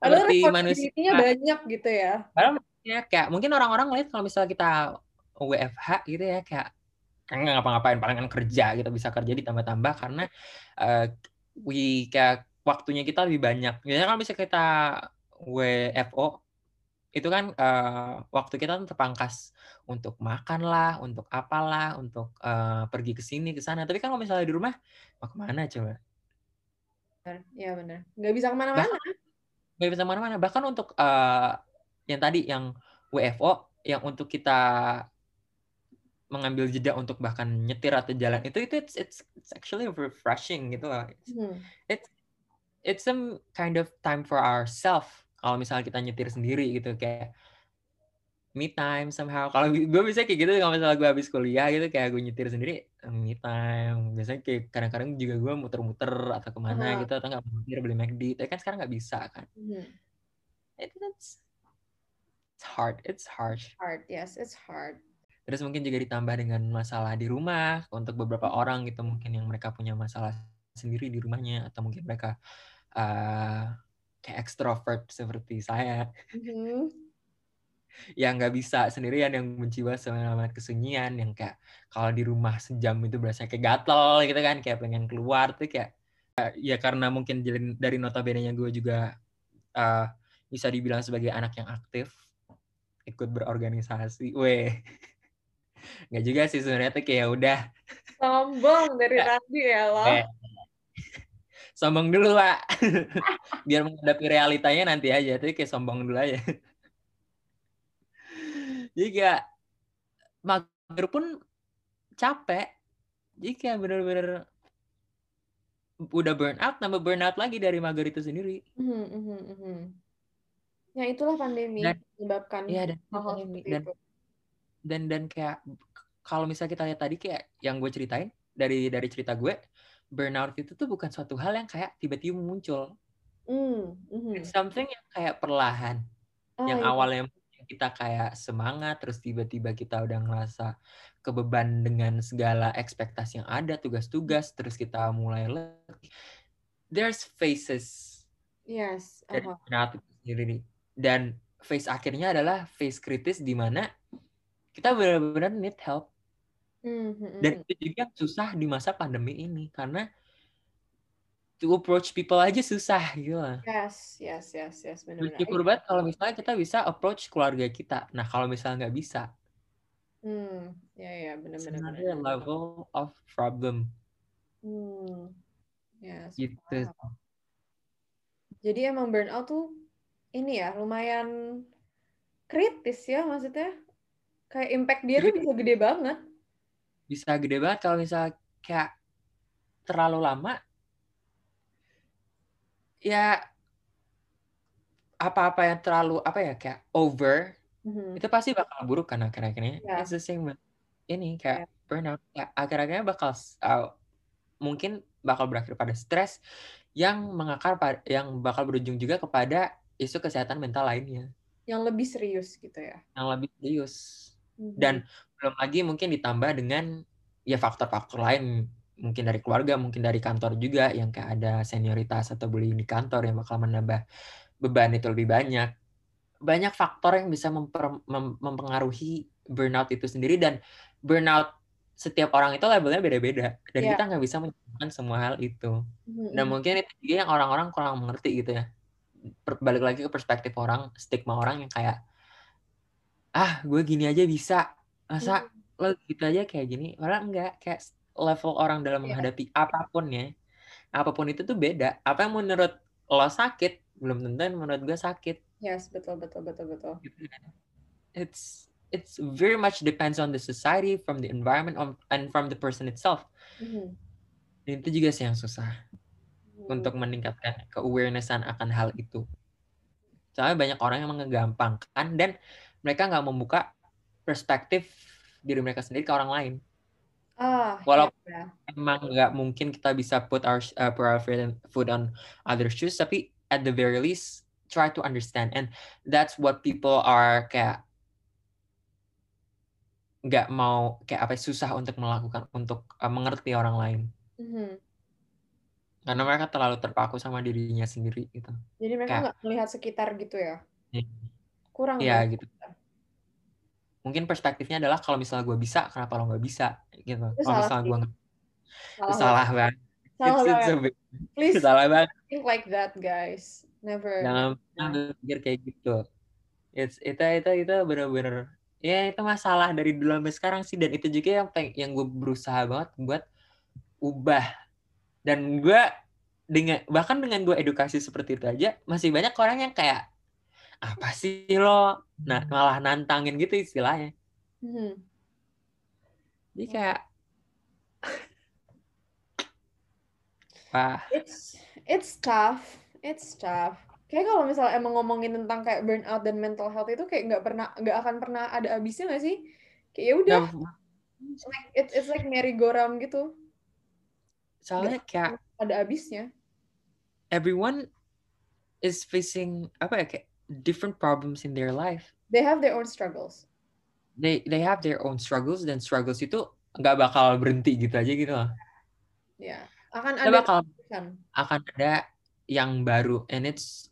seperti manusia banyak gitu ya. Padahal ya kayak mungkin orang-orang ngeliat kalau misalnya kita WFH gitu ya kayak kan nggak ngapa-ngapain palingan kerja gitu bisa kerja ditambah-tambah karena uh, we kayak waktunya kita lebih banyak. Biasanya kalau misalnya kita WFO itu kan uh, waktu kita kan terpangkas untuk makan lah, untuk apalah, untuk uh, pergi ke sini ke sana. Tapi kan kalau misalnya di rumah, mau ke mana coba? Iya benar. Nggak bisa ke mana-mana. Nggak bisa ke mana-mana. Bahkan untuk uh, yang tadi yang WFO, yang untuk kita mengambil jeda untuk bahkan nyetir atau jalan itu itu it's it's, it's actually refreshing gitu loh. Hmm. It's it's some kind of time for ourselves kalau misalnya kita nyetir sendiri gitu kayak me time somehow. Kalau gue bisa kayak gitu kalau misalnya gue habis kuliah gitu kayak gue nyetir sendiri me time. Biasanya kayak kadang-kadang juga gue muter-muter atau ke mana uh-huh. gitu atau nggak muter beli McD. Tapi kan sekarang nggak bisa kan. Mm-hmm. it, it's it's hard it's harsh. Hard yes it's hard. Terus mungkin juga ditambah dengan masalah di rumah untuk beberapa orang gitu mungkin yang mereka punya masalah sendiri di rumahnya atau mungkin mereka uh, kayak ekstrovert seperti saya. Mm-hmm. Yang nggak bisa sendirian yang mencoba sama kesunyian yang kayak kalau di rumah sejam itu berasa kayak gatel gitu kan kayak pengen keluar. Tuh kayak ya karena mungkin dari notabene-nya gue juga uh, bisa dibilang sebagai anak yang aktif ikut berorganisasi. Weh nggak juga sih sebenarnya tuh kayak udah. Sombong dari tadi ya lo. Eh, sombong dulu pak. Biar menghadapi realitanya nanti aja tapi kayak sombong dulu aja jika mager pun capek jika bener-bener udah burn out nambah burn out lagi dari mager itu sendiri mm -hmm, ya itulah pandemi dan, menyebabkan ya, dan, dan, dan dan kayak kalau misalnya kita lihat tadi kayak yang gue ceritain dari dari cerita gue burnout itu tuh bukan suatu hal yang kayak tiba-tiba muncul. Mm, mm-hmm. something yang kayak perlahan. Oh, yang iya. awalnya kita kayak semangat, terus tiba-tiba kita udah ngerasa kebeban dengan segala ekspektasi yang ada, tugas-tugas, terus kita mulai letih. There's phases. Yes. Itu sendiri. Dan phase akhirnya adalah phase kritis di mana kita benar-benar need help Mm-hmm. Dan itu juga susah di masa pandemi ini karena to approach people aja susah gitu lah. Yes, yes, yes, yes, benar-benar. Bersyukur banget kalau misalnya kita bisa approach keluarga kita. Nah kalau misalnya nggak bisa, hmm, ya ya benar-benar. Another level of problem. Hmm, yes. Gitu. Wow. Jadi emang burnout tuh ini ya lumayan kritis ya maksudnya. Kayak impact dia tuh bisa gede banget bisa gede banget kalau misalnya kayak terlalu lama ya apa-apa yang terlalu apa ya kayak over mm-hmm. itu pasti bakal buruk kan akhir-akhirnya yeah. it's the same ini kayak yeah. burnout ya, akhir-akhirnya bakal uh, mungkin bakal berakhir pada stres yang mengakar yang bakal berujung juga kepada isu kesehatan mental lainnya yang lebih serius gitu ya yang lebih serius mm-hmm. dan belum lagi mungkin ditambah dengan ya faktor-faktor lain mungkin dari keluarga, mungkin dari kantor juga yang kayak ada senioritas atau bullying di kantor yang bakal menambah beban itu lebih banyak. Banyak faktor yang bisa memper, mem, mempengaruhi burnout itu sendiri dan burnout setiap orang itu levelnya beda-beda dan yeah. kita nggak bisa menyebutkan semua hal itu. Mm-hmm. Dan mungkin itu juga yang orang-orang kurang mengerti gitu ya. Balik lagi ke perspektif orang, stigma orang yang kayak ah gue gini aja bisa masa hmm. lo gitu aja kayak gini orang enggak kayak level orang dalam yeah. menghadapi apa pun ya apa pun itu tuh beda apa yang menurut lo sakit belum tentu menurut gue sakit yes betul betul betul betul gitu kan. it's it's very much depends on the society from the environment and from the person itself mm-hmm. dan itu juga sih yang susah mm. untuk meningkatkan ke-awarenessan akan hal itu soalnya banyak orang yang mengegampangkan dan mereka nggak membuka perspektif diri mereka sendiri ke orang lain. Oh, Walaupun yeah. emang nggak mungkin kita bisa put our uh, put our foot on other shoes, tapi at the very least try to understand, and that's what people are kayak nggak mau kayak apa susah untuk melakukan untuk uh, mengerti orang lain. Mm-hmm. Karena mereka terlalu terpaku sama dirinya sendiri gitu. Jadi mereka nggak melihat sekitar gitu ya? Iya. Kurang. Iya ya? gitu mungkin perspektifnya adalah kalau misalnya gue bisa kenapa lo nggak bisa gitu kalau misalnya gue nggak salah, salah banget Salah banget. Please salah banget. think like that, guys. Never. Jangan Nah. berpikir kayak gitu. It's, itu itu itu bener-bener ya itu masalah dari dulu sampai sekarang sih dan itu juga yang peng, yang gue berusaha banget buat ubah dan gue dengan bahkan dengan gue edukasi seperti itu aja masih banyak orang yang kayak apa sih lo nah malah nantangin gitu istilahnya Hmm. jadi kayak wah It's it's tough. It's tough. Kayak kalau misalnya emang ngomongin tentang kayak burnout dan mental health itu kayak nggak pernah nggak akan pernah ada habisnya nggak sih? Kayak ya udah, like it's it's like merry-go-round gitu. soalnya kayak Ada habisnya. everyone is facing apa ya kayak different problems in their life They have their own struggles. they they have their own struggles dan struggles itu nggak bakal berhenti gitu aja gitu loh. Ya, akan Nggak ada bakal akan ada yang baru and it's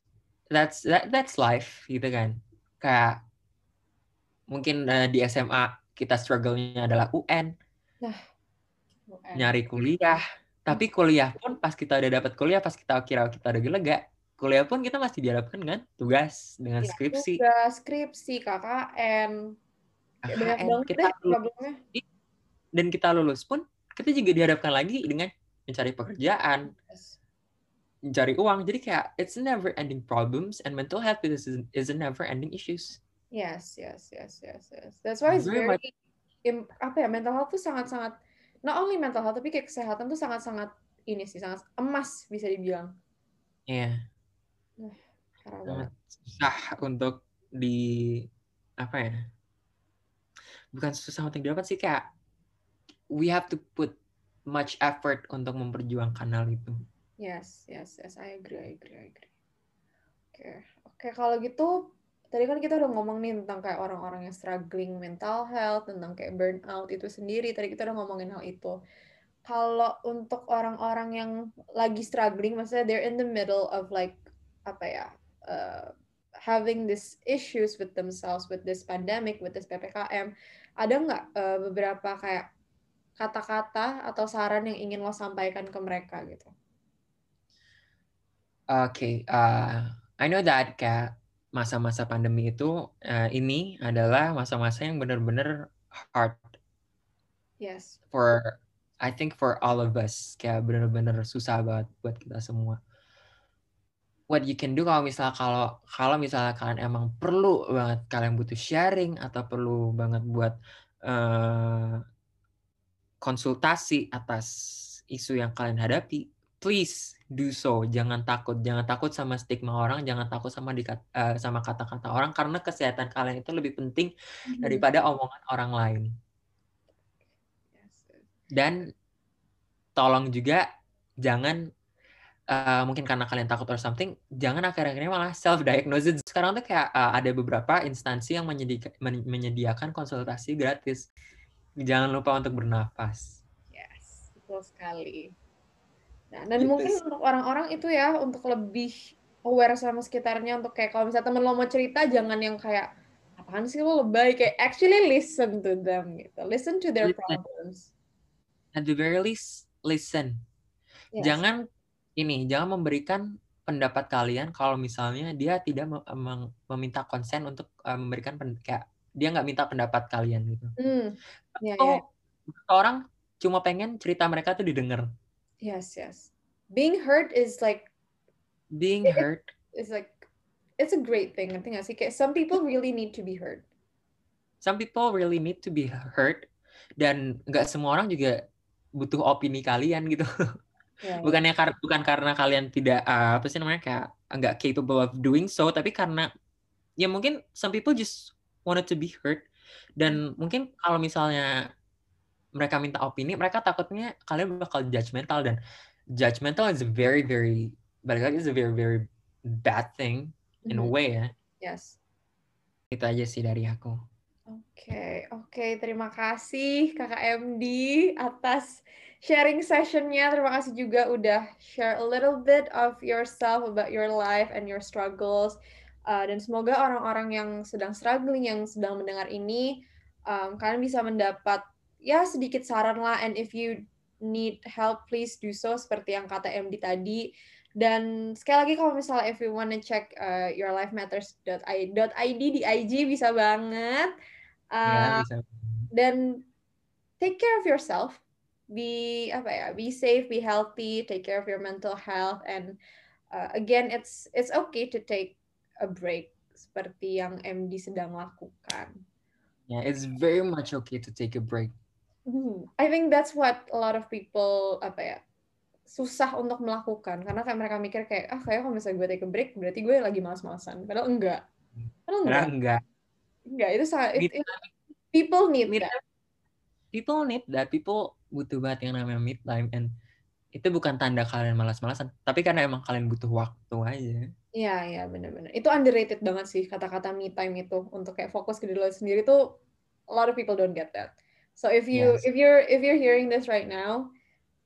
that's that, that's life gitu kan. Kayak mungkin eh, di SMA kita struggle-nya adalah UN, nyari kuliah. Tapi kuliah pun pas kita udah dapat kuliah, pas kita kira kita udah lega, kuliah pun kita masih dihadapkan dengan tugas, dengan Ya, skripsi, tugas, skripsi, KKN, banyak KKN. banget Kita deh problemnya. dan kita lulus pun kita juga dihadapkan lagi dengan mencari pekerjaan, Yes. mencari uang. Jadi kayak it's never ending problems and mental health is is a never ending issues. Yes, yes, yes, yes, yes. That's why it's Very very, much- im- apa ya, mental health tuh sangat-sangat, not only mental health, tapi kayak kesehatan tuh sangat-sangat ini sih, sangat emas bisa dibilang. Iya, Parah sangat susah untuk di apa ya? Bukan susah untuk didapat sih kayak we have to put much effort untuk memperjuangkan hal itu. Yes, yes, yes. I agree, I agree, I agree. Oke, oke. Kalau gitu, tadi kan kita udah ngomong nih tentang kayak orang-orang yang struggling mental health, tentang kayak burnout itu sendiri. Tadi kita udah ngomongin hal itu. Kalau untuk orang-orang yang lagi struggling, maksudnya they're in the middle of like apa ya, uh, having these issues with themselves, with this pandemic, with this ppkm, ada nggak uh, beberapa kayak kata-kata atau saran yang ingin lo sampaikan ke mereka gitu? Oke, uh, I know that kayak masa-masa pandemi itu uh, ini adalah masa-masa yang benar-benar hard Yes. for I think for all of us kayak benar-benar susah banget buat kita semua. What you can do kalau misalnya kalau kalau misalnya kalian emang perlu banget kalian butuh sharing atau perlu banget buat eh, konsultasi atas isu yang kalian hadapi, please do so. Jangan takut, jangan takut sama stigma orang, jangan takut sama dikat, eh, sama kata-kata orang karena kesehatan kalian itu lebih penting daripada omongan orang lain. Dan tolong juga jangan eh, mungkin karena kalian takut or something jangan akhir-akhirnya malah self diagnosis sekarang tuh kayak eh, ada beberapa instansi yang menyedika- men- menyediakan konsultasi gratis jangan lupa untuk bernafas Yes, betul sekali. Nah, dan Gitu mungkin sih. untuk orang-orang itu ya, untuk lebih aware sama sekitarnya, untuk kayak kalau misalnya temen lo mau cerita, jangan yang kayak, apaan sih lo lebay, kayak actually listen to them gitu. Listen to their Listen. problems. at the very least listen Yes. jangan ini jangan memberikan pendapat kalian kalau misalnya dia tidak mem- mem- meminta konsen untuk eh, memberikan pen- kayak dia nggak minta pendapat kalian gitu Hmm, ya, Atau ya. orang cuma pengen cerita mereka tuh didengar Yes, yes. Being heard is like, being It- heard is like, it's a great thing. Ngerti nggak sih? Kayak some people really need to be heard. some people really need to be heard dan nggak semua orang juga butuh opini kalian gitu Ya, ya. bukannya kar bukan karena kalian tidak uh, apa sih namanya kayak nggak capable of doing so tapi karena ya mungkin some people just wanted to be heard dan mungkin kalau misalnya mereka minta opini mereka takutnya kalian bakal judgmental dan judgmental is a very very balik lagi is a very very bad thing in a Mhm. way ya Yes. itu aja sih dari aku Oke, oke. Terima kasih Kakak MD atas sharing sessionnya. Terima kasih juga udah share a little bit of yourself about your life and your struggles. Uh, dan semoga orang-orang yang sedang struggling, yang sedang mendengar ini, um, kalian bisa mendapat ya sedikit saran lah. And if you need help, please do so seperti yang kata MD tadi. Dan sekali lagi kalau misalnya if you wanna check uh, yourlifematters.id di IG bisa banget. Uh, ya, bisa. Dan take care of yourself. Be apa ya? Be safe, be healthy, take care of your mental health and uh, again it's it's okay to take a break seperti yang MD sedang lakukan. Yeah, it's very much okay to take a break. Hmm, I think that's what a lot of people apa ya susah untuk melakukan karena kayak mereka mikir kayak ah kayak kalau misalnya gue take a break berarti gue lagi malas-malasan padahal enggak padahal enggak enggak enggak itu sangat it, it, people need, need that people need that people butuh banget yang namanya mid time and itu bukan tanda kalian malas-malasan tapi karena emang kalian butuh waktu aja Iya, iya benar-benar. Itu underrated banget sih kata-kata me time itu untuk kayak fokus ke diri lo sendiri tuh a lot of people don't get that. So if you yes. if you're if you're hearing this right now,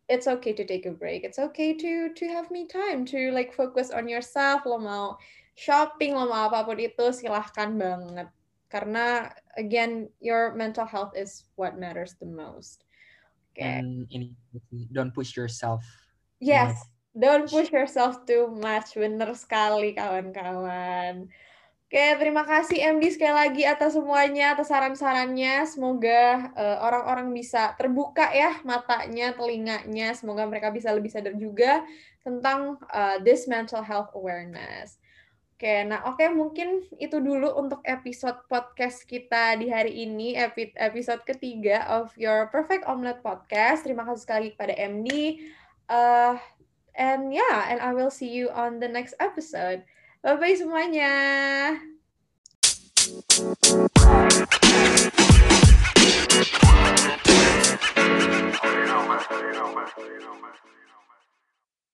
it's okay to take a break. It's okay to to have me time to like focus on yourself. Lo mau shopping, lo mau apa pun itu silahkan banget. Karena again, your mental health is what matters the most. Okay. And ini don't push yourself. Yes. Don't push yourself too much. Bener sekali kawan-kawan. Oke, terima kasih MD sekali lagi atas semuanya, atas saran-sarannya. Semoga uh, orang-orang bisa terbuka ya matanya, telinganya. Semoga mereka bisa lebih sadar juga tentang uh, this mental health awareness. Oke, nah oke mungkin itu dulu untuk episode podcast kita di hari ini, episode ketiga of Your Perfect Omelette Podcast. Terima kasih sekali kepada MD. Uh, eh, And yeah, and I will see you on the next episode. Bye-bye semuanya.